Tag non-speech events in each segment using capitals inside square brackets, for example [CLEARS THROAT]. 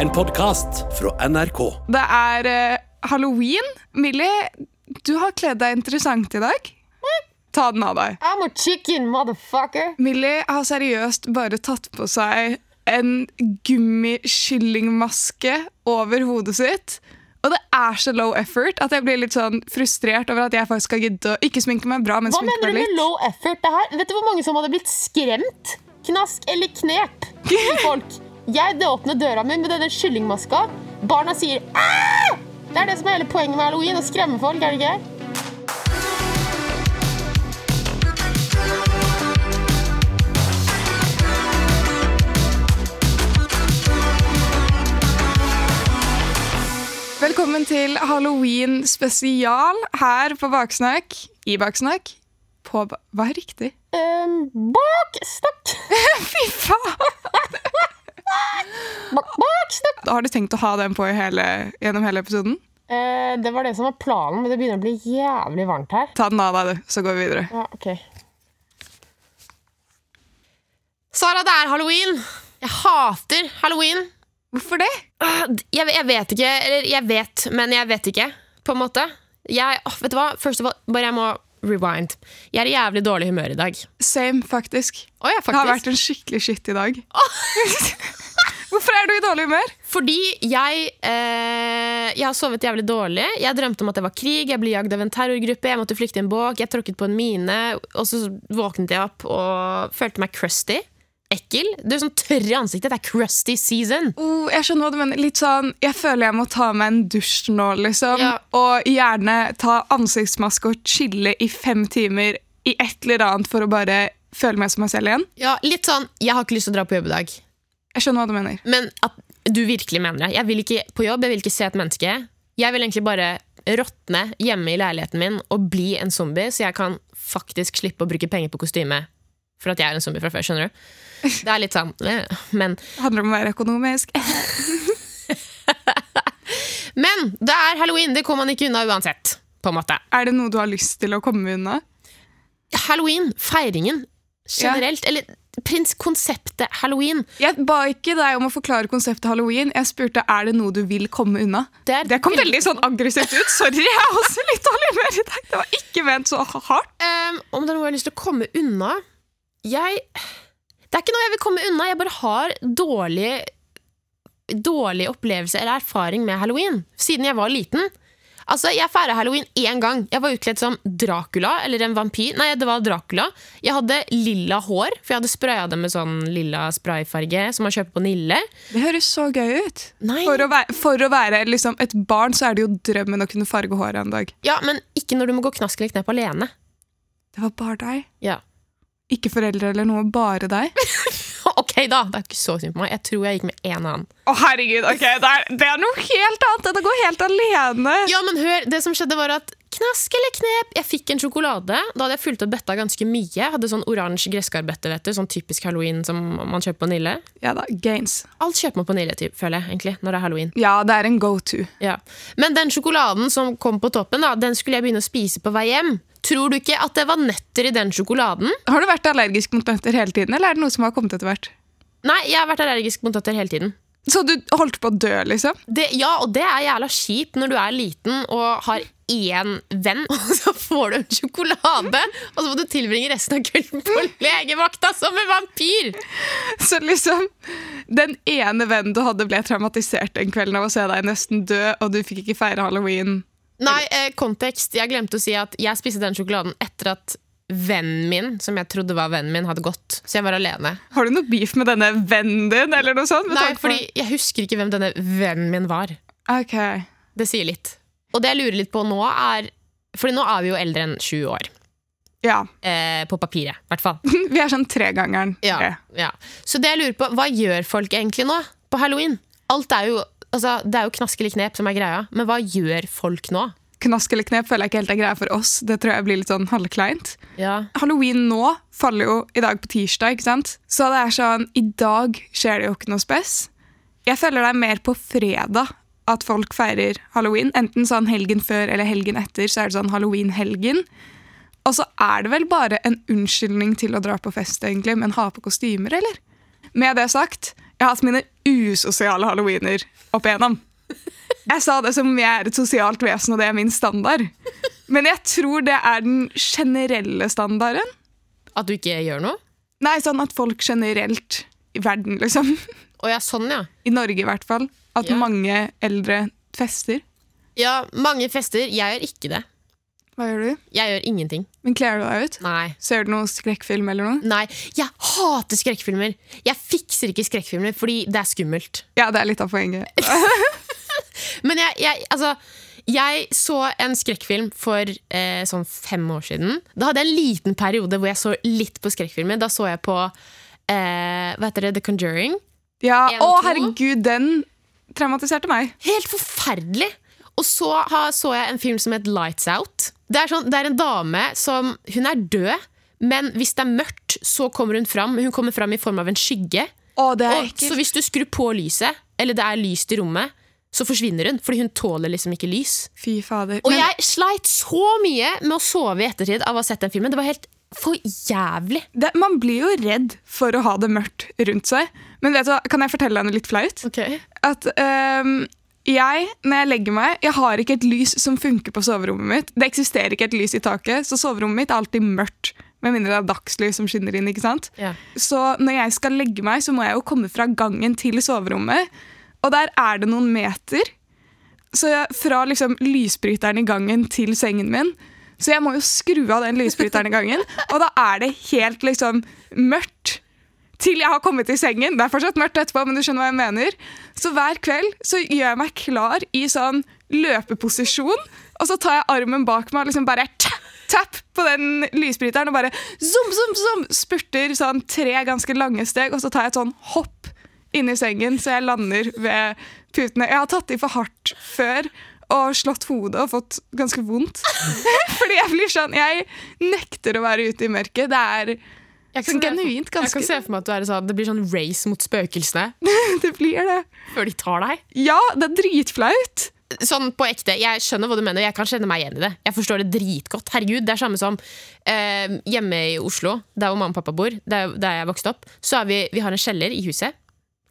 En podkast fra NRK. Det er eh, halloween. Millie, du har kledd deg interessant i dag. Ta den av deg. I'm a chicken, motherfucker. Millie har seriøst bare tatt på seg en gummikyllingmaske over hodet sitt. Og det er så low effort at jeg blir litt sånn frustrert over at jeg faktisk skal gidde å ikke sminke meg bra, men Hva sminke mener meg du med litt. low effort? Det her? Vet du hvor mange som hadde blitt skremt? Knask eller knep [LAUGHS] folk. Jeg åpner døra mi med denne kyllingmaska. Barna sier Aah! Det er det som er hele poenget med halloween. Å skremme folk, er det ikke? Velkommen til halloween spesial her på Baksnakk. I Baksnakk. På ba Hva er riktig? Um, Baksnakk. [LAUGHS] Fy faen! [LAUGHS] Har du tenkt å ha den på i hele, gjennom hele episoden? Eh, det var det som var planen, men det begynner å bli jævlig varmt her. Ta den av deg, du, så går vi videre. Ja, ok. Sara, det er halloween. Jeg hater halloween. Hvorfor det? Ah, Jeg, jeg vet ikke. Eller jeg vet, men jeg vet ikke, på en måte. Jeg, vet du hva? Først of all, bare jeg må rewind. Jeg er i jævlig dårlig humør i dag. Same, faktisk. Oh, ja, Det har vært en skikkelig shit i dag. [LAUGHS] Hvorfor er du i dårlig humør? Fordi jeg, eh, jeg har sovet jævlig dårlig. Jeg drømte om at det var krig, jeg ble jagd av en terrorgruppe, jeg måtte flykte i en båk, jeg tråkket på en mine, og så våknet jeg opp og følte meg crusty. Ekkel. Du er sånn tørr i ansiktet. Det er crusty season. Oh, jeg skjønner hva du mener. Litt sånn, Jeg føler jeg må ta meg en dusj nå, liksom. Ja. Og gjerne ta ansiktsmaske og chille i fem timer i et eller annet for å bare føle meg som meg selv igjen. Ja, litt sånn, Jeg har ikke lyst til å dra på jobb i dag. Jeg skjønner hva du mener. Men at du virkelig mener det. Jeg vil ikke på jobb, jeg vil ikke se et menneske. Jeg vil egentlig bare råtne hjemme i leiligheten min og bli en zombie, så jeg kan faktisk slippe å bruke penger på kostyme for at jeg er en zombie fra før. skjønner du? Det er litt sånn, men, Det handler om å være økonomisk. [LAUGHS] men det er halloween, det kommer man ikke unna uansett. på en måte. Er det noe du har lyst til å komme unna? Halloween, feiringen generelt, eller prins konseptet halloween, Jeg ba ikke deg om å forklare konseptet halloween. Jeg spurte er det noe du vil komme unna. Det Det kom veldig sånn aggressivt ut. Sorry, jeg er også litt dårlig humør i dag. Det var ikke ment så hardt. Um, om det er noe jeg har lyst til å komme unna Jeg Det er ikke noe jeg vil komme unna, jeg bare har dårlig Dårlig opplevelse eller erfaring med halloween siden jeg var liten. Altså, Jeg feira halloween én gang. Jeg var utkledd som Dracula eller en vampyr. Nei, det var Dracula. Jeg hadde lilla hår, for jeg hadde spraya det med sånn lilla sprayfarge som man kjøper på Nille. Det høres så gøy ut. For å være, for å være liksom et barn så er det jo drømmen å kunne farge håret en dag. Ja, Men ikke når du må gå knask eller knep alene. Det var bare deg. Ja. Ikke foreldre eller noe, bare deg. [LAUGHS] Ok, da. Det er ikke så synd på meg. Jeg tror jeg gikk med en annen. Å herregud, ok, det er, det er noe helt annet Det går helt alene. Ja, men hør, det som skjedde var at Knask eller knep, jeg fikk en sjokolade. Da hadde jeg fulgt opp bøtta ganske mye. Jeg hadde sånn oransje gresskarbøtte, vet du. Sånn typisk halloween som man kjøper på Nille. Ja da, gains. Alt kjøper man på Nille, typ, føler jeg, egentlig, når det er halloween. Ja, det er en go-to. Ja. Men den sjokoladen som kom på toppen, da, den skulle jeg begynne å spise på vei hjem. Tror du ikke at det var nøtter i den sjokoladen? Har du vært allergisk mot nøtter hele tiden, eller er det noe som har kommet etter hvert? Nei, jeg har vært allergisk mot nøtter hele tiden. Så du holdt på å dø, liksom? Det, ja, og det er jævla kjipt når du er liten og har én venn, [LAUGHS] og så får du en sjokolade, og så må du tilbringe resten av kvelden på [LAUGHS] legevakta som en vampyr! Så liksom, den ene vennen du hadde ble traumatisert den kvelden av å se deg nesten dø, og du fikk ikke feire halloween. Nei, eh, kontekst. Jeg glemte å si at jeg spiste den sjokoladen etter at vennen min, som jeg trodde var vennen min, hadde gått. Så jeg var alene. Har du noe beef med denne vennen din, eller noe sånt? Nei, fordi jeg husker ikke hvem denne vennen min var. Ok. Det sier litt. Og det jeg lurer litt på nå, er Fordi nå er vi jo eldre enn sju år. Ja. Eh, på papiret, i hvert fall. [LAUGHS] Vi er sånn tregangeren. Ja, tre. ja. Så det jeg lurer på, hva gjør folk egentlig nå på halloween? Alt er jo, altså, det er jo knask eller knep som er greia, men hva gjør folk nå? Knask eller knep føler jeg ikke helt er greia for oss. Det tror jeg blir litt sånn halvkleint. Ja. Halloween nå faller jo i dag på tirsdag, ikke sant? Så det er sånn, i dag skjer det jo ikke noe spes. Jeg føler det er mer på fredag at folk feirer halloween. Enten sånn helgen før eller helgen etter, så er det sånn halloween-helgen. Og så er det vel bare en unnskyldning til å dra på fest, egentlig, men ha på kostymer, eller? Med det sagt, Jeg har hatt mine usosiale halloweener opp igjennom. Jeg sa det som om jeg er et sosialt vesen, og det er min standard. Men jeg tror det er den generelle standarden. At du ikke gjør noe? Nei, sånn at folk generelt i verden, liksom. Å ja, sånn, ja. I Norge i hvert fall. At Ja. mange eldre fester. Ja, mange fester. Jeg gjør ikke det. Hva gjør du? Jeg gjør ingenting. Men kler du deg ut? Nei. Ser du noen skrekkfilm eller noe? Nei, jeg hater skrekkfilmer. Jeg fikser ikke skrekkfilmer fordi det er skummelt. Ja, det er litt av poenget. [LAUGHS] Men jeg, jeg, altså, jeg så en skrekkfilm for eh, sånn fem år siden. Da hadde jeg en liten periode hvor jeg så litt på skrekkfilmer. Da så jeg på eh, hva heter det, The Conjuring. Ja, 1, Å, 2. herregud, den traumatiserte meg. Helt forferdelig! Og så ha, så jeg en film som het Lights Out. Det er, sånn, det er en dame som Hun er død, men hvis det er mørkt, så kommer hun fram. Hun kommer fram i form av en skygge. Å, det er Og, så hvis du skrur på lyset, eller det er lyst i rommet, så forsvinner hun. Fordi hun tåler liksom ikke lys. Fy fader. Og Men- jeg sleit så mye med å sove i ettertid av å ha sett den filmen. Det var helt for jævlig. det, man blir jo redd for å ha det mørkt rundt seg. Men vet du hva, kan jeg fortelle deg noe litt flaut? At um, jeg, når jeg legger meg, jeg har ikke et lys som funker på soverommet mitt. Det eksisterer ikke et lys i taket, så soverommet mitt er alltid mørkt. Med mindre det er dagslys som skinner inn. ikke sant? Ja. Så når jeg skal legge meg, så må jeg jo komme fra gangen til soverommet. Og der er det noen meter. Så jeg, fra liksom lysbryteren i gangen til sengen min. Så jeg må jo skru av den lysbryteren i gangen, [LAUGHS] og da er det helt liksom mørkt. Til jeg har kommet i sengen. Det er fortsatt mørkt etterpå, men du skjønner hva jeg mener. Så hver kveld så gjør jeg meg klar i sånn løpeposisjon, og så tar jeg armen bak meg og liksom bare tapp, på den lysbryteren og bare zoom, zoom, zoom, spurter sånn tre ganske lange steg, og så tar jeg et sånn hopp inn i sengen så jeg lander ved putene. Jeg har tatt i for hardt før og slått hodet og fått ganske vondt. [LAUGHS] Fordi jeg blir sånn Jeg nekter å være ute i mørket. Det er sånn genuint Jeg kan se for meg at er sånn, det blir sånn race mot spøkelsene [LAUGHS] Det blir det. før de tar deg. Ja, det er dritflaut. Sånn på ekte, Jeg skjønner hva du mener, jeg kan kjenne meg igjen i det. Jeg forstår det dritgodt. Herregud, Det er samme som eh, hjemme i Oslo, der hvor mamma og pappa bor, der, der jeg vokste opp. Så vi, vi har en kjeller i huset.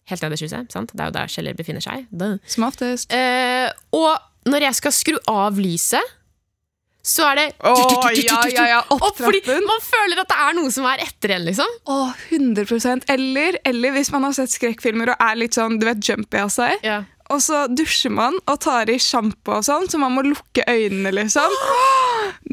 Helt nederst i huset. sant? Det er jo der kjeller befinner seg. Som oftest. Eh, og når jeg skal skru av lyset, så er det Å, ja, ja, ja, opp fordi. Man føler at det er noe som er etter en, liksom. Åh, 100% eller, eller hvis man har sett skrekkfilmer og er litt sånn, du vet, jumpy av seg. Ja. Og så dusjer man og tar i sjampo og sånn, så man må lukke øynene, liksom.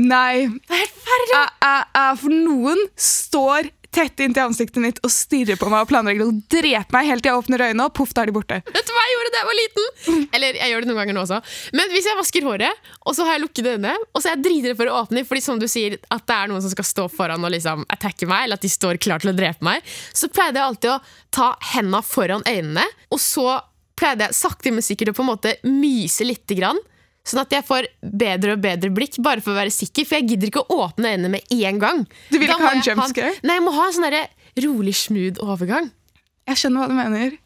Nei. Det er helt æ, for noen står tett inntil ansiktet mitt og stirrer på meg og planlegger å drepe meg helt til jeg åpner øynene, og poff, da er de borte. Vet du hva jeg gjorde da jeg var liten? Eller jeg gjør det noen ganger nå også. Men hvis jeg vasker håret, og så har jeg lukket øynene, og så er jeg dritredd for å åpne, fordi som du sier, at det er noen som skal stå foran og liksom attacke meg, eller at de står klar til å drepe meg, så pleide jeg alltid å ta henda foran øynene, og så pleide jeg sakte, men sikkert å på en måte myse lite grann. Sånn at jeg får bedre og bedre blikk, bare for å være sikker. For jeg gidder ikke å åpne øynene med en gang. Du vil Da ikke ha en jumpscare? jump? Nei, jeg må ha en sånn rolig, smooth overgang. Jeg skjønner hva du mener.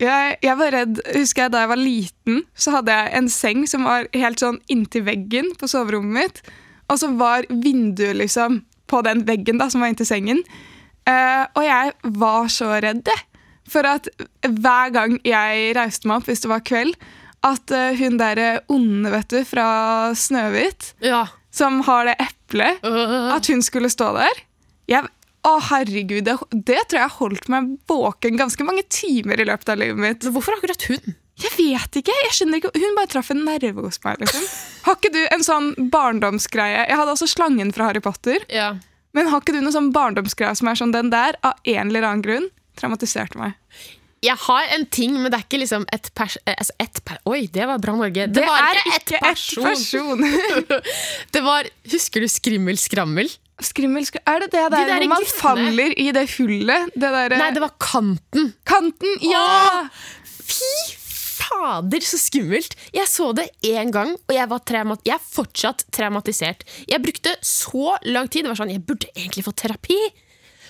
Jeg, jeg var redd, husker jeg Da jeg var liten, så hadde jeg en seng som var helt sånn inntil veggen på soverommet mitt. Og så var vinduet liksom på den veggen da, som var inntil sengen. Uh, og jeg var så redd. For at hver gang jeg reiste meg opp hvis det var kveld, at uh, hun der onde, vet du, fra Snøhvit, Ja. som har det eplet, Øh. at hun skulle stå der. Jeg, å, herregud, det, det tror jeg holdt meg våken ganske mange timer i løpet av livet mitt. Men hvorfor akkurat hun? Jeg vet ikke, jeg skjønner ikke. Hun bare traff en nerve hos meg. liksom. Har ikke du en sånn barndomsgreie? Jeg hadde også slangen fra Harry Potter. Ja. Men har ikke du noen sånn barndomsgreie som er sånn den der, av en eller annen grunn, traumatiserte meg? Jeg har en ting, men det er ikke liksom et pers... eh, Altså et per Oi, det var bra, Norge. Det, Det var ikke ikke et person. person. [LAUGHS] det var Husker du Skrimmel skrammel? Skrimmel, sk- er det det der der hvor man faller i det hullet? Det der, Nei, det var Kanten. Kanten, ja! Fy fader, så skummelt! Jeg så det én gang, og jeg, var jeg er fortsatt traumatisert. Jeg brukte så lang tid. Det var sånn, Jeg burde egentlig få terapi.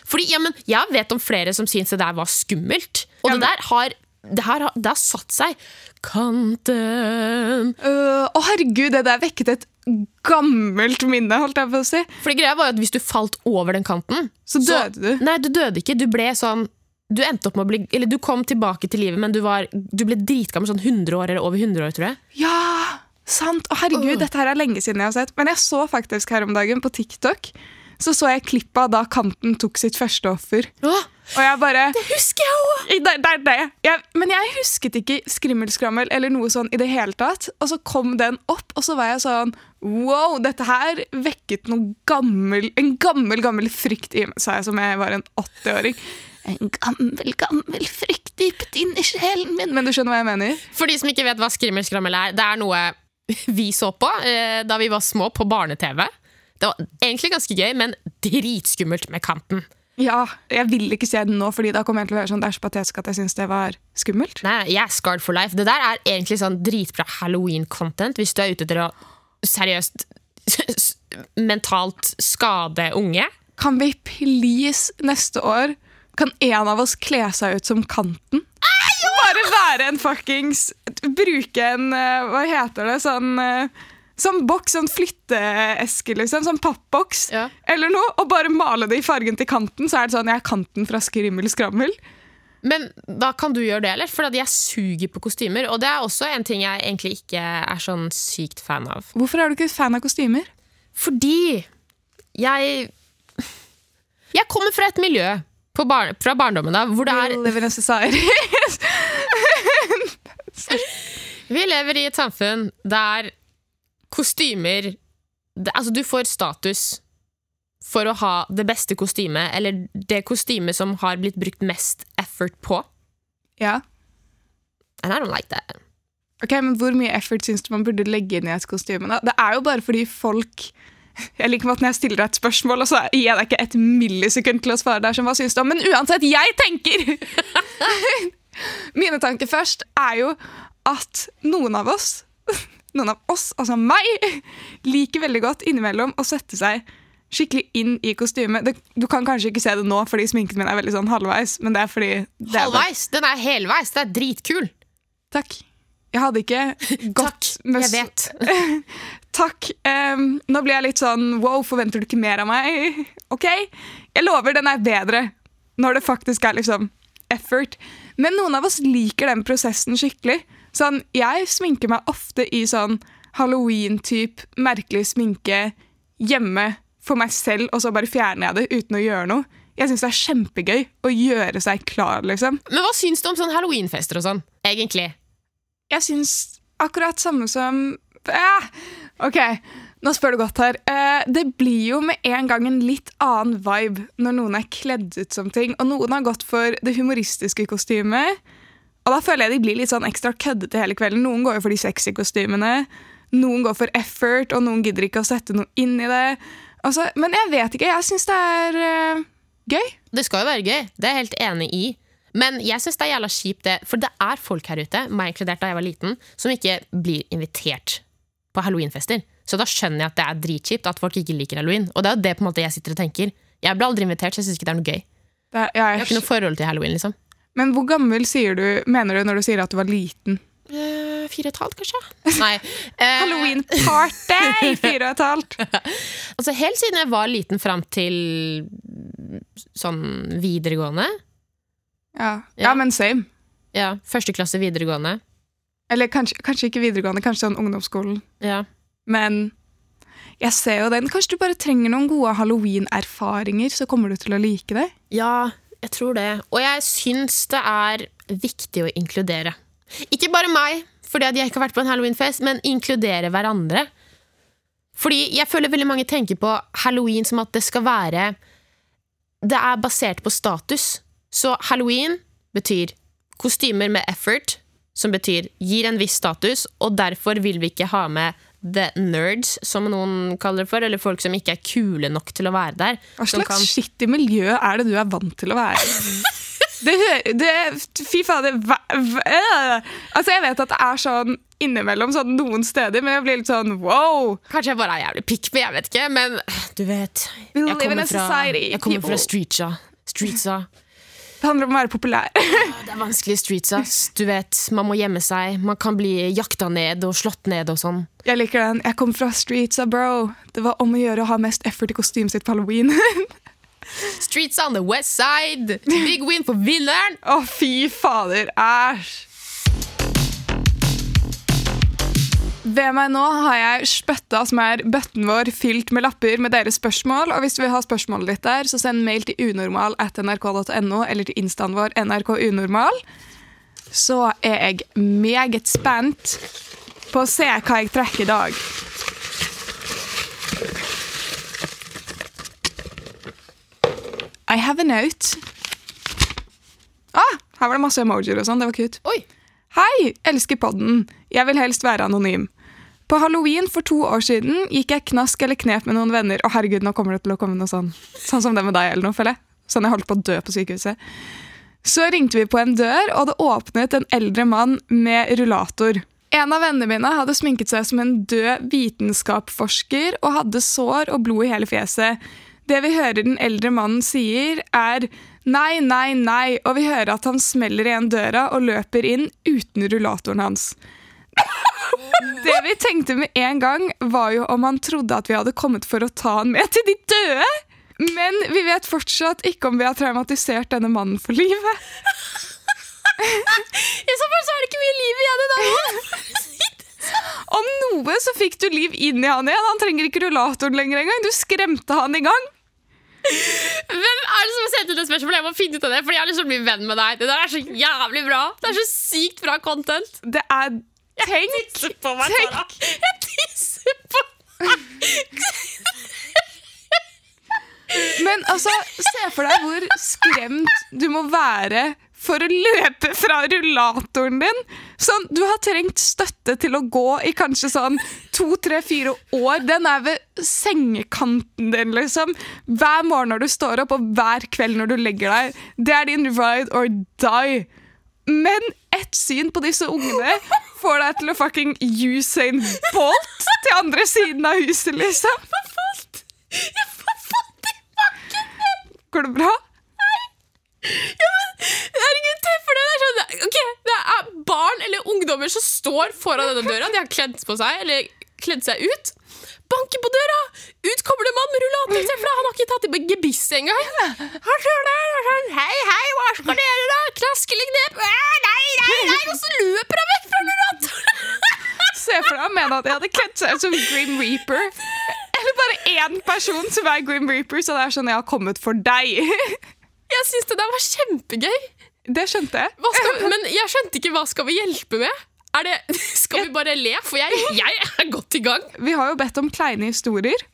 Fordi, ja, men Jeg vet om flere som syns det der var skummelt. Og det der har det, her, har- det har satt seg. Kanten Å, uh, herregud, det der vekket et gammelt minne, holdt jeg på å si. For greia var jo at Hvis du falt over den kanten, Så døde du. Nei, du døde ikke. Du ble sånn du endte opp med å bli Eller du kom tilbake til livet, men du, var, du ble dritgammel, sånn 100 år eller over 100 år, tror jeg. Ja, sant! Å, herregud, uh. dette her er lenge siden jeg har sett. Men jeg så faktisk her om dagen på TikTok så så jeg klippet av da Kanten tok sitt første offer. Åh, Og jeg bare det husker jeg òg! Det, det det. Jeg, men jeg husket ikke skrimmelskrammel eller noe sånn i det hele tatt. Og så kom den opp, og så var jeg sånn Wow, dette her vekket gammel, en gammel, gammel frykt i meg, sa jeg som jeg var en 80-åring. En gammel, gammel frykt dypt inn i sjelen min. Men du skjønner hva jeg mener? For de som ikke vet hva skrimmelskrammel er, det er noe vi så på eh, da vi var små på barne-TV. Det var egentlig ganske gøy, men dritskummelt med kanten. Ja, jeg vil ikke se den nå, fordi da kommer jeg til å være sånn, det er så patetisk at jeg syns det var skummelt. Nei, jeg er scarred for life. Det der er egentlig sånn dritbra halloween-content hvis du er ute etter å seriøst mentalt skade unge. Kan vi please neste år Kan en av oss kle seg ut som Kanten? Bare være en fuckings Bruke en eh, Hva heter det? Sånn eh, Sånn boks, sånn flytteeske, liksom. Sånn pappboks. Ja. Eller noe. Og bare male det i fargen til kanten, så er det sånn Jeg er kanten fra Skrimmel skrammel. Men da kan du gjøre det, eller? For jeg suger på kostymer. Og det er også en ting jeg egentlig ikke er sånn sykt fan av. Hvorfor er du ikke fan av kostymer? Fordi jeg Jeg kommer fra et miljø på bar fra barndommen av hvor det er We live in a society. Vi lever i et samfunn der kostymer det, Altså, du får status for å ha det beste kostymet, eller det kostymet som har blitt brukt mest effort på. ja. And I don't like that. Ok, men Hvor mye effort syns du man burde legge inn i et kostyme? da? Det er jo bare fordi folk Jeg liker at når jeg stiller deg et spørsmål, og så gir jeg deg ikke et millisekund til å svare. der, som hva syns du om? Men uansett, jeg tenker! [LAUGHS] Mine tanker først er jo at noen av oss, noen av oss, altså meg, [LAUGHS] liker veldig godt innimellom å sette seg skikkelig inn i kostymet. Du kan kanskje ikke se det nå fordi sminken min er veldig sånn halvveis, men det er fordi det er! Den er helveis! Det er dritkul! Takk. Jeg hadde ikke [LAUGHS] gått med Jeg vet. [LAUGHS] Takk. Um, nå blir jeg litt sånn wow, forventer du ikke mer av meg? Ok, jeg lover den er bedre når det faktisk er liksom effort. Men noen av oss liker den prosessen skikkelig. Sånn, jeg sminker meg ofte i sånn halloween-type merkelig sminke hjemme for meg selv, og så bare fjerner jeg det uten å gjøre noe. Jeg syns det er kjempegøy å gjøre seg klar, liksom. Men hva syns du om sånn halloweenfester og sånn? Egentlig. Jeg syns akkurat samme som ja, Ok, nå spør du godt her. Eh, det blir jo med en gang en litt annen vibe når noen er kledd ut som ting. Og noen har gått for det humoristiske kostymet. Og da føler jeg de blir litt sånn ekstra køddete hele kvelden. Noen går jo for de sexy kostymene. Noen går for effort, og noen gidder ikke å sette noe inn i det. Altså, men jeg vet ikke. Jeg syns det er uh, gøy. Det skal jo være gøy, det er jeg helt enig i. Men jeg syns det er jævla kjipt, det. For det er folk her ute, meg inkludert da jeg var liten, som ikke blir invitert på halloweenfester. Så da skjønner jeg at det er dritkjipt at folk ikke liker halloween. Og det er jo det på en måte jeg sitter og tenker. Jeg ble aldri invitert, så jeg syns ikke det er noe gøy. Det er, Jeg har jeg, ikke noe forhold til halloween, liksom. Men hvor gammel sier du, mener du når du sier at du var liten? Uh, fire og et halvt, kanskje? Nei. Eh, Halloween-party! [LAUGHS] Fire og et halvt. Altså, helt siden jeg var liten fram til sånn videregående. Ja. Ja. ja, men same. Ja, Første klasse videregående. Eller kanskje, kanskje ikke videregående, kanskje sånn ungdomsskolen. Ja. Men jeg ser jo den. Kanskje du bare trenger noen gode halloween-erfaringer, så kommer du til å like det. ja, jeg tror det. Og jeg syns det er viktig å inkludere. Ikke bare meg, fordi jeg ikke har vært på en halloweenfest, men inkludere hverandre. Fordi jeg føler veldig mange tenker på halloween som at det skal være Det er basert på status. Så halloween betyr kostymer med effort, som betyr gir en viss status, og derfor vil vi ikke ha med the nerds, som noen kaller det for, eller folk som ikke er kule nok til å være der. Hva slags kan- skittig miljø er det du er vant til å være i? [LAUGHS] Det, det, fy fader. Altså, jeg vet at det er sånn innimellom sånn noen steder, men jeg blir litt sånn wow! Kanskje jeg bare er jævlig pikk, men jeg vet ikke, men du vet Jeg kommer fra, jeg kommer fra streetsa. Streetsa. Det handler om å være populær. [LAUGHS] Det er vanskelig streetsa. Du vet, man må gjemme seg. Man kan bli jakta ned og slått ned og sånn. Jeg liker den. Jeg kom fra streetsa, bro. Det var om å gjøre å ha mest effort i kostymet sitt på halloween. [LAUGHS] Streets on the west side. Big win for vinneren. Å, fy fader. Æsj. Ved meg nå har jeg spytta, som er bøtten vår, fylt med lapper med deres spørsmål. Og hvis du vil ha spørsmålet ditt der, så send mail til unormal at nrk.no eller til instaen vår nrkunormal. Så er jeg meget spent på å se hva jeg trekker i dag. I have a note. Ah, her var det masse emojier og sånn. Det var cute. Oi. Hei, elsker podden. Jeg vil helst være anonym. På halloween for to år siden gikk jeg knask eller knep med noen venner. Å herregud, nå kommer det til å komme noe sånn Sånn som det med deg, eller noe, føler jeg. Sånn jeg holdt på å dø på sykehuset. Så ringte vi på en dør, og det åpnet en eldre mann med rullator. En av vennene mine hadde sminket seg som en død vitenskapsforsker og hadde sår og blod i hele fjeset. Det vi hører den eldre mannen sier, er nei, nei, nei, og vi hører at han smeller igjen døra og løper inn uten rullatoren hans. Det vi tenkte med en gang, var jo om han trodde at vi hadde kommet for å ta han med til de døde. Men vi vet fortsatt ikke om vi har traumatisert denne mannen for livet. I så fall så er det ikke mye liv igjen i dag. Om noe så fikk du liv inn i han igjen. Han trenger ikke rullatoren lenger engang. Du skremte han i gang. Hvem er det som har sendt inn det spørsmålet? Jeg må finne ut av det, fordi jeg har lyst til å bli venn med deg. Det der er så jævlig bra. Det er så sykt bra content. Det er Tenk! Tisser på meg. Tara. Jeg tisser på meg! Men altså, se for deg hvor skremt du må være for å løpe fra rullatoren din. Sånn, Du har trengt støtte til å gå i kanskje sånn to, tre, fire år. Den er ved sengekanten din, liksom. Hver morgen når du står opp, og hver kveld når du legger deg. Det er din ride or die. Men ett syn på disse ungene får deg til å fucking Usain Bolt til andre siden av huset, liksom. Jeg får fått i bakken! Går det bra? Herregud, tenk for det. Det er, sånn, ok, det er barn eller ungdommer som står foran denne døra. De har kledd på seg, eller kledd seg ut. Banker på døra! Ut kommer det en mann med rullator. For Han har ikke tatt i gebisset engang. Han står der og sånn Hei, hei, hva skal dere, da? Klask ned. Nei, nei, nei! Og så løper han vekk fra rullatoren! [LAUGHS] Se for deg han mener at jeg hadde kledd seg ut som Grim Reaper. Eller bare én person som er Grim Reaper, så det er sånn jeg har kommet for deg. Jeg syns det der var kjempegøy. Det skjønte jeg. Skal, men jeg skjønte ikke hva skal vi hjelpe med. Det, [LAUGHS] skal vi bare le? For jeg, jeg er godt i gang. Vi har jo bedt om kleine historier.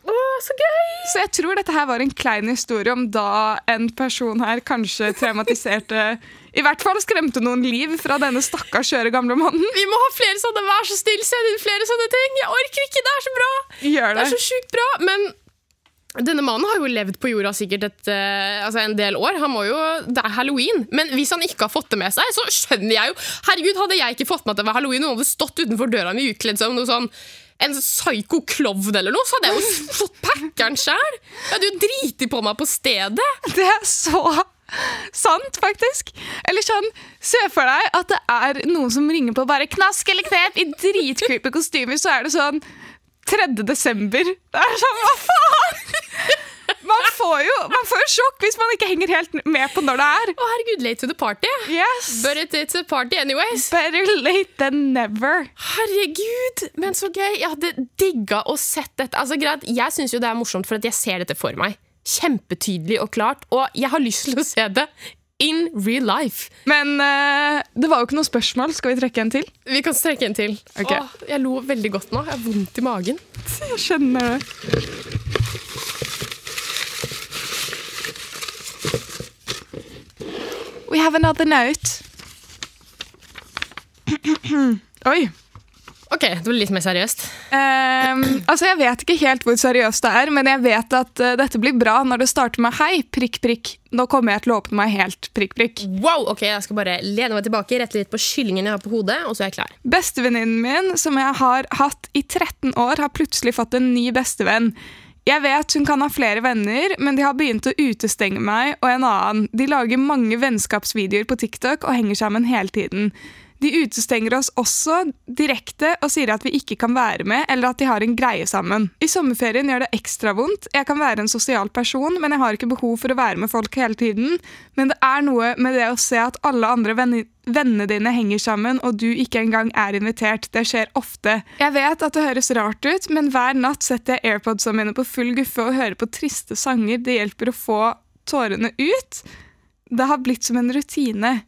Å, så gøy! Så jeg tror dette her var en klein historie om da en person her kanskje traumatiserte I hvert fall skremte noen liv fra denne stakkars skjøre gamle mannen. Vi må ha flere sånne. Vær så snill, send inn flere sånne ting. Jeg orker ikke. Det er så bra. Gjør Det det. er så sjukt bra. Men denne mannen har jo levd på jorda sikkert et, uh, altså en del år. Han må jo, Det er halloween. Men hvis han ikke har fått det med seg, så skjønner jeg jo Herregud, Hadde jeg ikke fått med at det var halloween, og noen hadde stått utenfor døra mi utkledd som noe sånn en psyko klovn eller noe, så hadde jeg jo fått packeren sjæl! Jeg hadde jo driti på meg på stedet. Det er så sant, faktisk. Eller sånn, Se for deg at det er noen som ringer på bare knask eller knep i dritcreepy kostymer, så er det sånn 3. desember. Det er sånn, hva faen? Man får jo man får jo sjokk hvis man ikke henger helt med på når det er. Å herregud, late to the party. Yes. But it, it's a party anyways. Better late than never. Herregud, men så gøy. Jeg hadde digga å sett dette. Altså, greit, jeg syns jo det er morsomt, for at jeg ser dette for meg. Kjempetydelig og klart. Og jeg har lyst til å se det in real life. Men eh, det var jo ikke noe spørsmål. Skal vi trekke en til? Vi kan strekke en til. Ok. Åh, jeg lo veldig godt nå. Jeg har vondt i magen. Jeg skjønner det. We have another note. [CLEARS THROAT] Oi. Ok, det blir litt mer seriøst. Um, altså Jeg vet ikke helt hvor seriøst det er, men jeg vet at uh, dette blir bra når det starter med 'hei, prikk, prikk'. Nå kommer jeg til å åpne meg helt, prikk, prikk. Wow, ok, Jeg skal bare lene meg tilbake, rette litt på kyllingen jeg har på hodet, og så er jeg klar. Bestevenninnen min, som jeg har hatt i 13 år, har plutselig fått en ny bestevenn. Jeg vet hun kan ha flere venner, men de har begynt å utestenge meg og en annen. De lager mange vennskapsvideoer på TikTok og henger sammen hele tiden. De utestenger oss også direkte og sier at vi ikke kan være med, eller at de har en greie sammen. I sommerferien gjør det ekstra vondt. Jeg kan være en sosial person, men jeg har ikke behov for å være med folk hele tiden. Men det er noe med det å se at alle andre vennene dine henger sammen, og du ikke engang er invitert. Det skjer ofte. Jeg vet at det høres rart ut, men hver natt setter jeg airpodsene mine på full guffe og hører på triste sanger. Det hjelper å få tårene ut. Det har blitt som en rutine.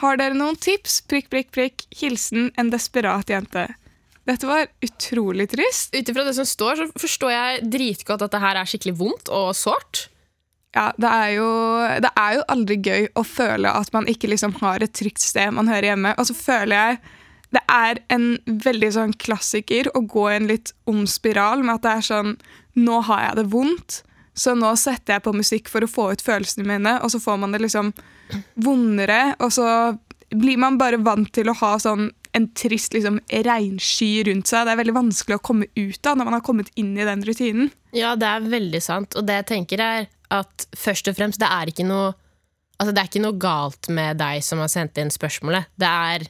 Har dere noen tips? Prikk, prikk, prikk. Hilsen en desperat jente. Dette var utrolig trist. Ut ifra det som står, så forstår jeg dritgodt at det her er skikkelig vondt og sårt. Ja, det er, jo, det er jo aldri gøy å føle at man ikke liksom har et trygt sted man hører hjemme. Og så føler jeg det er en veldig sånn klassiker å gå i en litt ond spiral med at det er sånn Nå har jeg det vondt, så nå setter jeg på musikk for å få ut følelsene mine, og så får man det liksom vondere, og så blir man bare vant til å ha sånn en trist liksom, regnsky rundt seg. Det er veldig vanskelig å komme ut av når man har kommet inn i den rutinen. Ja, det er veldig sant. Og det jeg tenker er at først og fremst, det er ikke noe Altså, det er ikke noe galt med deg som har sendt inn spørsmålet. Det er,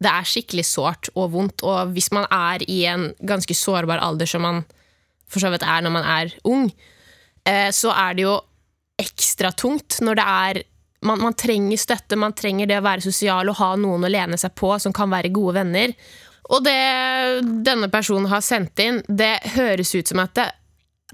det er skikkelig sårt og vondt. Og hvis man er i en ganske sårbar alder, som man for så vidt er når man er ung, så er det jo ekstra tungt når det er man, man, trenger støtte, man trenger det å være sosial og ha noen å lene seg på som kan være gode venner. Og det denne personen har sendt inn, det høres ut som at det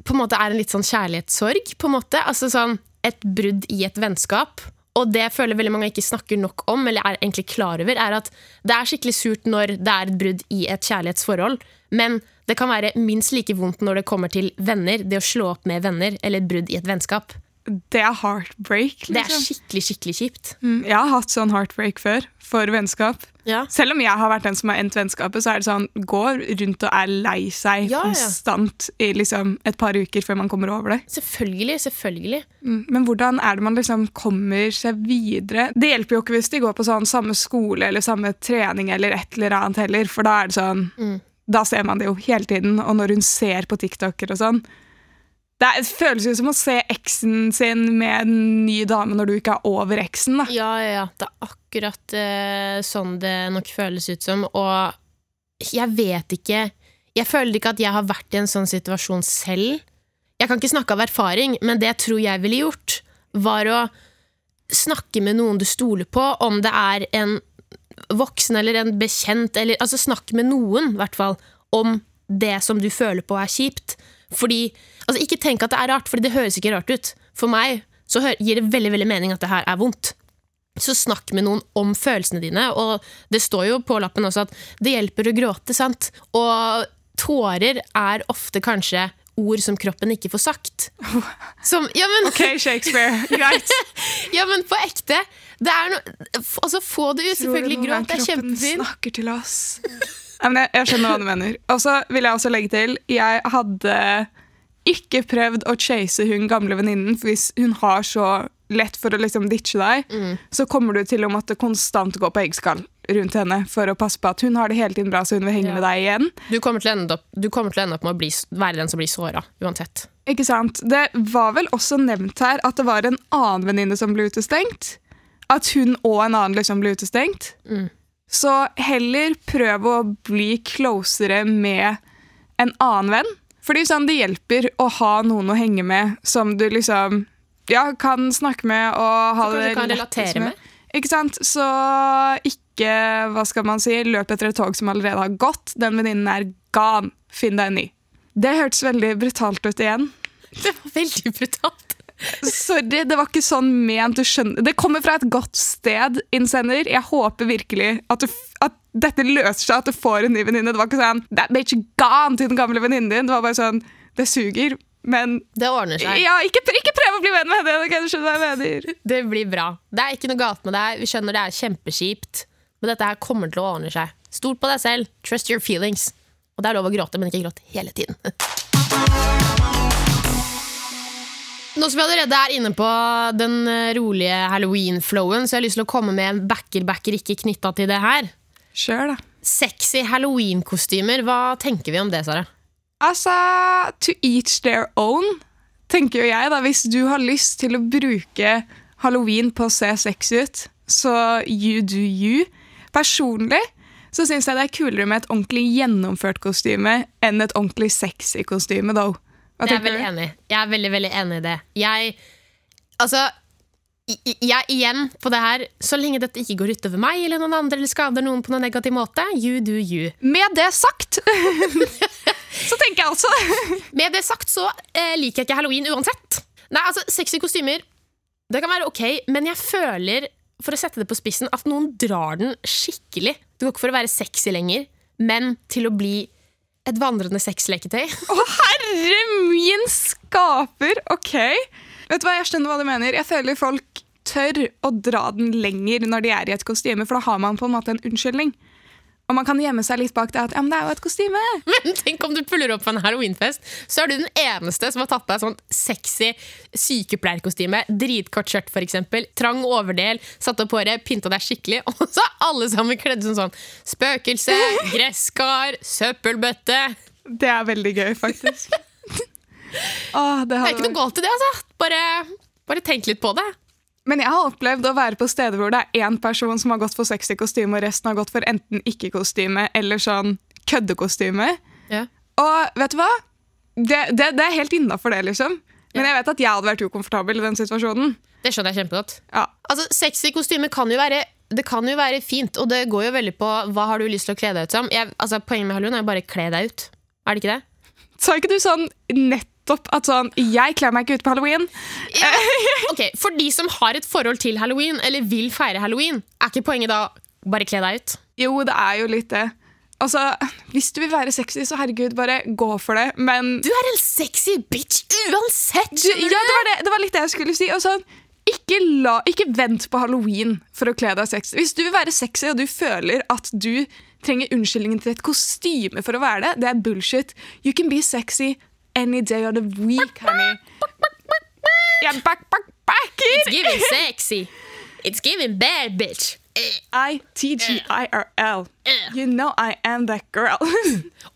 på en måte er en litt sånn kjærlighetssorg. på en måte, altså sånn Et brudd i et vennskap. Og det føler veldig mange ikke snakker nok om, eller er egentlig klar over, er at det er skikkelig surt når det er et brudd i et kjærlighetsforhold, men det kan være minst like vondt når det kommer til venner, det å slå opp med venner, eller et brudd i et vennskap det er heartbreak. Liksom. Det er liksom. skikkelig skikkelig kjipt. Mm, jeg har hatt sånn heartbreak før, for vennskap. Ja. Selv om jeg har vært den som har endt vennskapet, så er det sånn går rundt og er lei seg ja, konstant ja. i liksom et par uker før man kommer over det. Selvfølgelig, selvfølgelig. Mm, men hvordan er det man liksom kommer seg videre? Det hjelper jo ikke hvis de går på sånn samme skole eller samme trening eller et eller annet heller, for da er det sånn mm. Da ser man det jo hele tiden, og når hun ser på TikToker og sånn, det føles jo som å se eksen sin med en ny dame når du ikke er over eksen. da. Ja, ja, ja. Det er akkurat uh, sånn det nok føles ut som. Og jeg vet ikke Jeg føler ikke at jeg har vært i en sånn situasjon selv. Jeg kan ikke snakke av erfaring, men det jeg tror jeg ville gjort, var å snakke med noen du stoler på, om det er en voksen eller en bekjent, eller altså snakk med noen, i hvert fall, om det som du føler på er kjipt. Fordi, altså Ikke tenk at det er rart, for det høres ikke rart ut. For meg så gir det veldig veldig mening at det her er vondt. Så snakk med noen om følelsene dine. Og det står jo på lappen også at det hjelper å gråte. sant? Og tårer er ofte kanskje ord som kroppen ikke får sagt. [LAUGHS] Som, ja, men, ok, Shakespeare. Greit. [LAUGHS] ja, men på ekte. Det er no, altså, få det ut. Selvfølgelig gråt. Det er kjempefint. Snakker til oss? jeg, jeg skjønner hva du mener. Og så vil jeg også legge til Jeg hadde ikke prøvd å chase hun gamle venninnen, for hvis hun har så lett for å liksom ditche deg, mm. så kommer du til å måtte konstant gå på eggskall rundt henne for å passe på at hun har det hele tiden bra, så hun vil henge ja. med deg igjen. Du kommer til å ende opp, å ende opp med å bli, være den som blir såra, uansett. Ikke sant. Det var vel også nevnt her at det var en annen venninne som ble utestengt. At hun og en annen liksom ble utestengt. Mm. Så heller prøv å bli closere med en annen venn. Fordi sånn, det hjelper å ha noen å henge med som du liksom ja, kan snakke med og ha det kan relatere med. med. Ikke sant? Så ikke hva skal man si, løp etter et tog som allerede har gått. Den venninnen er gone. Finn deg en ny. Det hørtes veldig brutalt ut igjen. [LAUGHS] Det var veldig brutalt. Sorry, det var ikke sånn ment. Du skjønner. Det kommer fra et godt sted, innsender. Jeg håper virkelig at, du, at dette løser seg, at du får en ny venninne. Det var ikke sånn That bitch gone til den gamle venninnen din. Det var bare sånn Det suger. Men Det ordner seg. Ja, ikke, ikke prøv å bli venn med henne! Okay, du skjønner hva jeg mener. Det blir bra. Det er ikke noe galt med deg. Vi skjønner det er kjempekjipt. Men dette her kommer til å ordne seg. Stol på deg selv. Trust your feelings. Og det er lov å gråte, men ikke gråt hele tiden. [LAUGHS] Nå som vi allerede er inne på den eh, rolige halloween-flowen, så jeg har lyst til å komme med en backer-backer ikke knytta til det her. Kjør da. Sexy halloween-kostymer, hva tenker vi om det, Sara? Altså, to each their own, tenker jo jeg. da. Hvis du har lyst til å bruke halloween på å se sexy ut, så you do you. Personlig så syns jeg det er kulere med et ordentlig gjennomført kostyme enn et ordentlig sexy kostyme, though. Jeg er veldig enig. Jeg er veldig, veldig enig i det. Jeg Altså jeg igjen på det her Så lenge dette ikke går utover meg eller noen andre eller skader noen på noen negativ måte, you do you. Med det sagt, [LAUGHS] så tenker jeg altså Med det sagt så eh, liker jeg ikke halloween uansett. Nei, altså, Sexy kostymer det kan være ok, men jeg føler for å sette det på spissen, at noen drar den skikkelig. Det går ikke for å være sexy lenger, men til å bli et vandrende sexleketøy. [LAUGHS] Å, herre min skaper! Ok. Vet du hva, Jeg skjønner hva du mener. Jeg føler folk tør å dra den lenger når de er i et kostyme, for da har man på en måte en unnskyldning. Og man kan gjemme seg litt bak det at ja, men det er jo et kostyme. Men [LAUGHS] tenk om du puller opp på en halloweenfest, så er du den eneste som har tatt deg sånn sexy sykepleierkostyme. Dritkort skjørt, for eksempel. Trang overdel, satt opp håret, pynta deg skikkelig. [LAUGHS] Og så er alle sammen kledd som sånn spøkelse, [LAUGHS] gresskar, søppelbøtte. Det er veldig gøy, faktisk. Åh, det Det er ikke noe galt i det, altså. Bare, bare tenk litt på det. Men jeg har opplevd å være på steder hvor det er én person som har gått for sexy kostyme, og resten har gått for enten ikke-kostyme eller sånn køddekostyme. Ja. Og vet du hva? Det, det, det er helt innafor det, liksom. Men jeg vet at jeg hadde vært ukomfortabel i den situasjonen. Det skjønner jeg kjempegodt. Ja. Altså, Sexy kostyme kan jo være det kan jo være fint, og det går jo veldig på hva har du lyst til å kle deg ut som. Jeg, altså, poenget med halloween er jo bare kle deg ut. Er det ikke det? Sa ikke du sånn nettopp at sånn Jeg kler meg ikke ut på halloween. Ok, For de som har et forhold til halloween, eller vil feire halloween, er ikke poenget da bare kle deg ut? Jo, det er jo litt det. Altså, Hvis du vil være sexy, så herregud, bare gå for det. Men Du er en sexy bitch uansett! du, ja, det, var det, det var litt det jeg skulle si. Sånn, ikke, la, ikke vent på halloween for å kle deg sexy. Hvis du vil være sexy og du føler at du trenger unnskyldningen til et kostyme for å være det, det er bullshit. You can be sexy any day of the week, honey. Yeah, back, back, back It's it! giving sexy. It's giving bad bitch. I-T-G-I-R-L. You know I am that girl.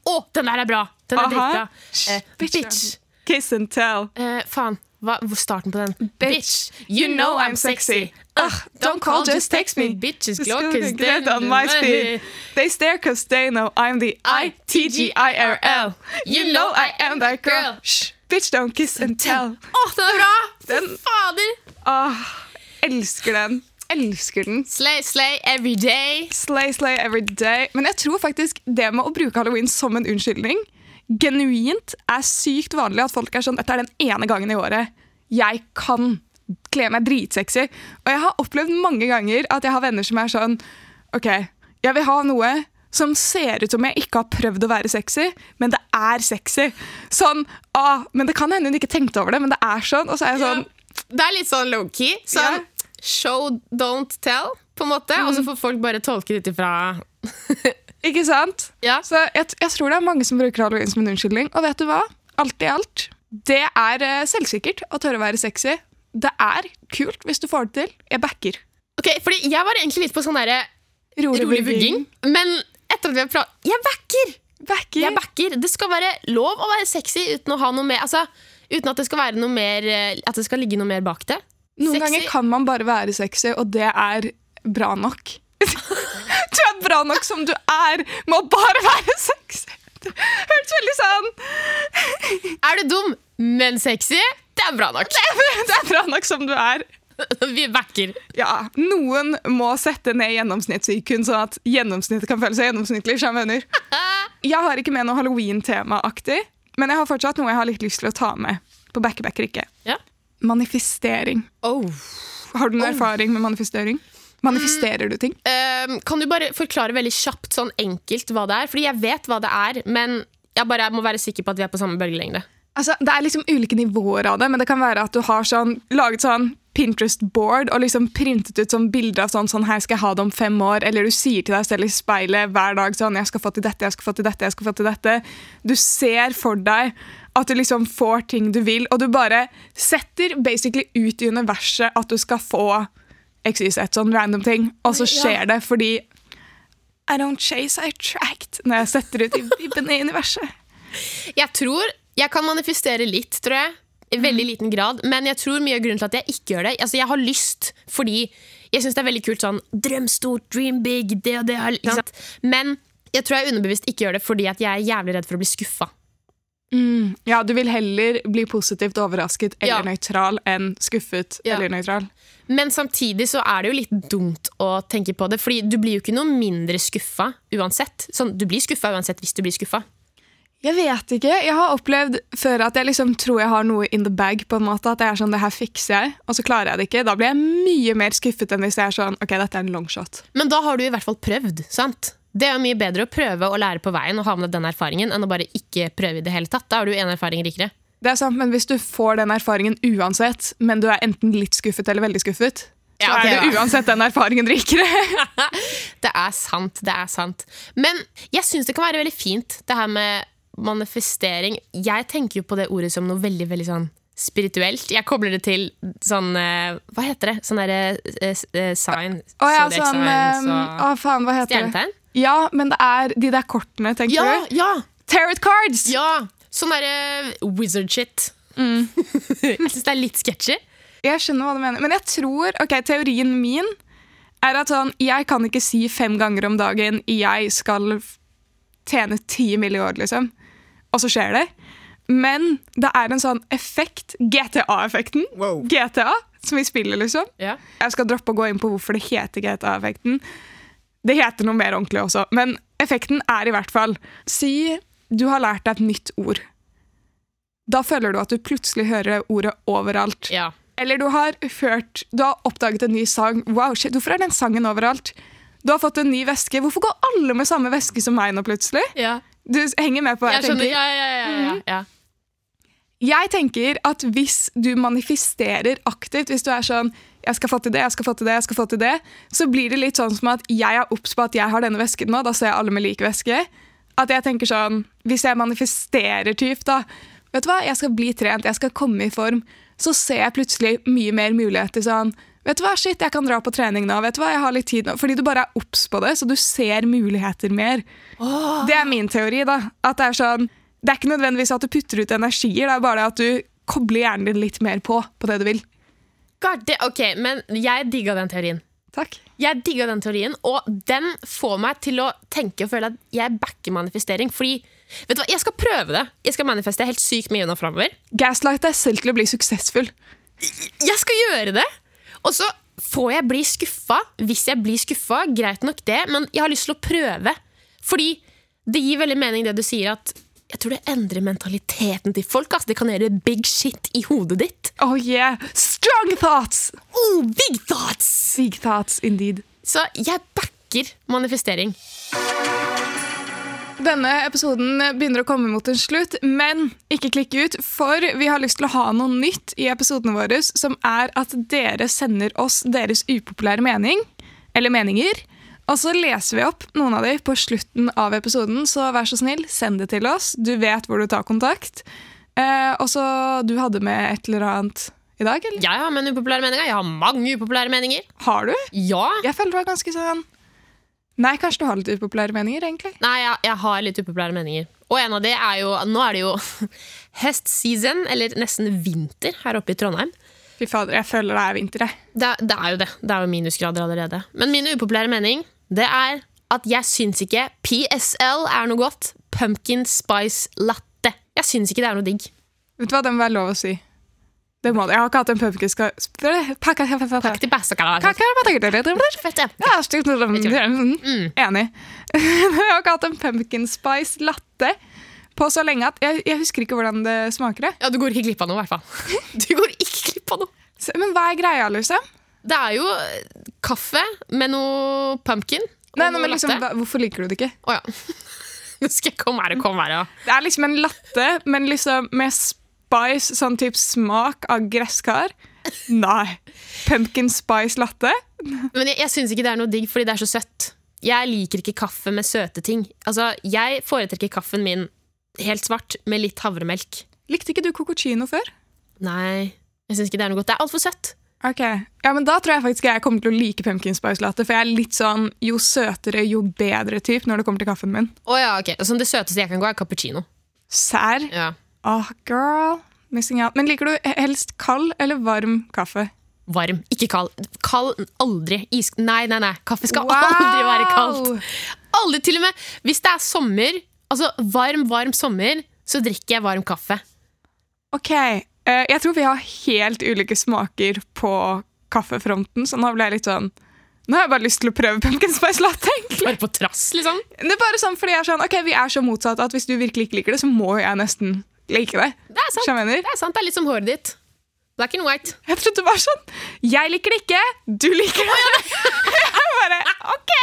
Å, den der er bra! Den er dritbra. Shh, Eh, bitch. bitch. Kiss and tell. Eh, faen. Hva, starten på den? Bitch, you know I'm sexy. Uh, don't call, just text me. Bitches Just glow, cause they- on my speed. They stare cause they know I'm the I-T-G-I-R-L. You know I am that girl. Shh, bitch, don't kiss and tell. Å, den er bra! Den- Fader! Ah, elsker den. Elsker den. Slay, slay every day. Slay, slay every day. Men jeg tror faktisk det med å bruke halloween som en unnskyldning genuint er sykt vanlig at folk er sånn Dette er den ene gangen i året jeg kan kle meg dritsexy. Og jeg har opplevd mange ganger at jeg har venner som er sånn OK, jeg vil ha noe som ser ut som jeg ikke har prøvd å være sexy, men det er sexy. Sånn, ah, men Det kan hende hun ikke tenkte over det, men det er sånn. Og så er jeg sånn Det er litt sånn low-key. Sånn Ja. show, don't tell, på en måte. Og så får folk bare tolke det ut ifra Ikke sant? Ja. Så jeg, jeg tror det er mange som bruker halloween som en unnskyldning. Og vet du hva? Alt i alt. Det er eh, selvsikkert å tørre å være sexy. Det er kult hvis du får det til. Jeg backer. Ok, fordi Jeg var egentlig litt på sånn derre rolig vugging. Men etter at vi har pratet Jeg backer! Backer. Jeg backer. Det skal være lov å være sexy uten å ha noe mer Altså, Uten at det skal være noe mer eh, At det skal ligge noe mer bak det. Noen Sexy. ganger kan man bare være sexy, og det er bra nok. Du er bra nok som du er med å bare være sexy. Hørtes veldig sånn Er du dum, men sexy? Det er bra nok. Det er bra nok som du er. Vi backer. Ja, Noen må sette ned gjennomsnitts-IQ-en, sånn at gjennomsnittet kan føle seg gjennomsnittlig. skjønner? Jeg har ikke med noe halloween-tema-aktig, men jeg har fortsatt noe jeg har litt lyst til å ta med. På backbacker ikke. Ja. Manifestering. Oh. Har du noen erfaring med manifestering? Manifesterer du ting? Um, kan du bare forklare veldig kjapt, sånn enkelt, hva det er? Fordi jeg vet hva det er, men jeg bare må være sikker på at vi er på samme bølgelengde. Altså, det er liksom ulike nivåer av det, men det kan være at du har sånn, laget sånn Pinterest-board og liksom printet ut sånn bilder av sånn, sånn her skal jeg ha det om fem år, eller du sier til deg selv i speilet hver dag sånn jeg skal få til dette, jeg skal få til dette, jeg skal få til dette. Du ser for deg at du liksom får ting du vil, og du bare setter basically ut i universet at du skal få XYZ, sånn random ting, og så skjer det fordi I don't chase, I attract, når jeg setter ut i [LAUGHS] vibbene i universet. Jeg tror jeg kan manifestere litt, tror jeg. I veldig liten grad. Men jeg tror mye av grunnen til at jeg ikke gjør det Altså Jeg har lyst fordi Jeg syns det er veldig kult sånn drøm stort, dream big, det og det. Sant? Men jeg tror jeg underbevisst ikke gjør det fordi jeg er jævlig redd for å bli skuffa. Mm. Ja, du vil heller bli positivt overrasket eller Ja. nøytral enn skuffet Ja. eller nøytral. Men samtidig så er det jo litt dumt å tenke på det, Fordi du blir jo ikke noe mindre skuffa uansett. Sånn, du blir skuffa uansett hvis du blir skuffa. Jeg vet ikke. Jeg har opplevd før at jeg liksom tror jeg har noe in the bag. på en måte, At jeg er sånn, det her fikser jeg, og så klarer jeg det ikke. Da blir jeg mye mer skuffet enn hvis jeg er sånn, ok, dette er en longshot. Men da har du i hvert fall prøvd. sant? Det er jo mye bedre å prøve å lære på veien og ha med den erfaringen enn å bare ikke prøve i det hele tatt. Da er du en erfaring rikere. Det er sant, Men hvis du får den erfaringen uansett, men du er enten litt skuffet eller veldig skuffet, så Ja, ok, er det uansett den erfaringen rikere. [LAUGHS] Det er sant, det er sant. Men jeg syns det kan være veldig fint, det her med manifestering. Jeg tenker jo på det ordet som noe veldig, veldig sånn spirituelt. Jeg kobler det til sånn eh, Hva heter det? Sånn derre eh, eh, sign. Å ja, sånn signs um, Å, faen, hva heter det? Stjernetegn? Ja, men det er de der kortene, tenker Ja, du? ja! Tarot cards! Ja! Sånn derre wizard shit. Mm. [LAUGHS] jeg syns det er litt sketchy. Jeg skjønner hva du mener. Men jeg tror, ok, teorien min er at sånn, jeg kan ikke si fem ganger om dagen jeg skal tjene ti milliarder', liksom. Og så skjer det. Men det er en sånn effekt, GTA-effekten, GTA, som vi spiller, liksom. Yeah. Jeg skal droppe å gå inn på hvorfor det heter GTA-effekten. Det heter noe mer ordentlig også, men effekten er i hvert fall Si du har lært deg et nytt ord. Da føler du at du plutselig hører ordet overalt. Ja. Eller du har ført, du har oppdaget en ny sang. Wow, shit, Hvorfor er den sangen overalt? Du har fått en ny veske. Hvorfor går alle med samme veske som meg nå plutselig? ja. Du henger med på hva jeg, Jeg tenker? Ja, ja, ja, ja, ja. ja. Jeg tenker at hvis du manifesterer aktivt, hvis du er sånn jeg skal få til det, jeg skal få til det, jeg skal få til det, så blir det litt sånn som at jeg er obs på at jeg har denne vesken nå, da ser jeg alle med lik veske. At jeg tenker sånn, Hvis jeg manifesterer typ, da Vet du hva, jeg skal bli trent, jeg skal komme i form. Så ser jeg plutselig mye mer muligheter. sånn, Vet du hva, shit, jeg kan dra på trening nå. vet du hva, jeg har litt tid nå. Fordi du bare er obs på det, så du ser muligheter mer. Det er min teori. da, at Det er sånn, det er ikke nødvendigvis at du putter ut energier, det er bare at du kobler hjernen din litt mer på på det du vil. God, det, ok, men jeg digga den teorien. Takk. Jeg digga den teorien, og den får meg til å tenke og føle at jeg backer manifestering. Fordi, vet du hva, jeg skal prøve det. Jeg skal manifeste helt sykt mye nå framover. Gaslight deg selv til å bli suksessfull. Jeg skal gjøre det! Og så får jeg bli skuffa hvis jeg blir skuffa. Greit nok det, men jeg har lyst til å prøve. Fordi det gir veldig mening det du sier, at jeg tror det endrer mentaliteten til folk. Altså. Det kan gjøre big shit i hodet ditt. Oh yeah, strong thoughts! Oh, big thoughts! Big thoughts indeed. Så jeg backer manifestering. Denne episoden begynner å komme mot en slutt, men ikke klikk ut, for vi har lyst til å ha noe nytt i episodene våre, som er at dere sender oss deres upopulære mening, eller meninger, og så leser vi opp noen av de på slutten av episoden, så vær så snill, send det til oss. Du vet hvor du tar kontakt. Eh, og så du hadde med et eller annet i dag, eller? Jeg har med en upopulær mening. Jeg har mange upopulære meninger. Har du? Ja. Jeg føler du var ganske sånn Nei, kanskje du har litt upopulære meninger, egentlig. Nei, jeg, jeg har litt upopulære meninger. Og en av de er jo Nå er det jo [LAUGHS] høstseason, eller nesten vinter, her oppe i Trondheim. Fy fader, jeg føler det er vinter, jeg. Det, det er jo det. Det er jo minusgrader allerede. Men min upopulære mening det er at jeg syns ikke PSL er noe godt. Pumpkin spice latte. Jeg syns ikke det er noe digg. Vet du hva, det må være lov å si. Det må det. Jeg har ikke hatt en pumpkin spice. Ja, stygt. Enig. [LAUGHS] Jeg har ikke hatt en pumpkin spice latte på så lenge at jeg, jeg husker ikke hvordan det smaker. Ja, du går ikke glipp av noe, i hvert fall. [LAUGHS] Du går ikke glipp av noe. Men hva er greia, liksom? Det er jo kaffe med noe pumpkin. Og Nei, nei, noe men liksom, latte. hva- Hvorfor liker du det ikke? Å ja. [LAUGHS] Nå skal jeg komme her og komme her, ja. Det er liksom en latte, men liksom med spice, sånn type smak av gresskar. Nei. Pumpkin spice latte? Men jeg, jeg syns ikke det er noe digg fordi det er så søtt. Jeg liker ikke kaffe med søte ting. Altså, Jeg foretrekker kaffen min helt svart med litt havremelk. Likte ikke du cococino før? Nei, jeg syns ikke det er noe godt. Det er altfor søtt. Ok, ja, men Da tror jeg faktisk jeg kommer til å like pumpkin spice latte. For jeg er litt sånn jo søtere, jo bedre typ når det kommer til kaffen min. Oh, ja, ok. Så det søteste jeg kan gå, er cappuccino. Sær. Ja. Åh, girl. Missing out. Men liker du helst kald eller varm kaffe? varm, ikke kald. Kald aldri. Is nei, nei, nei. Kaffe skal Wow! aldri være kaldt. Aldri til og med Hvis det er sommer, altså varm, varm sommer, så drikker jeg varm kaffe. Ok, jeg tror vi har helt ulike smaker på kaffefronten, så nå ble jeg litt sånn Nå har jeg bare lyst til å prøve pumpkin spice latte. egentlig. Bare på trass, liksom. Det er bare sånn, fordi jeg er sånn, ok, Vi er så motsatt at hvis du virkelig ikke liker det, så må jeg nesten like det. Det er sant. Det er sant, det er litt som håret ditt. Black and white. Jeg trodde det var sånn Jeg liker det ikke, du liker det. [LAUGHS] jeg bare, ok.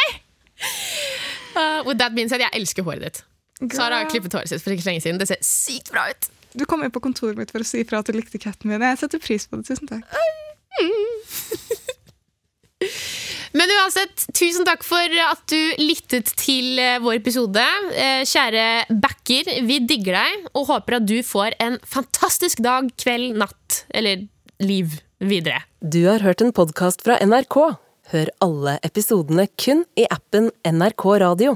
Uh, with that being said, jeg elsker håret ditt. Sara har klippet håret sitt for ikke så lenge siden. Det ser sykt bra ut. Du kom inn på kontoret mitt for å si ifra at du likte katten min. Jeg setter pris på det. Tusen takk. [LAUGHS] Men uansett, tusen takk for at du lyttet til eh, vår episode. Eh, Kjære backer, vi digger deg og håper at du får en fantastisk dag, kveld, natt eller liv videre. Du har hørt en podkast fra NRK. Hør alle episodene kun i appen NRK Radio.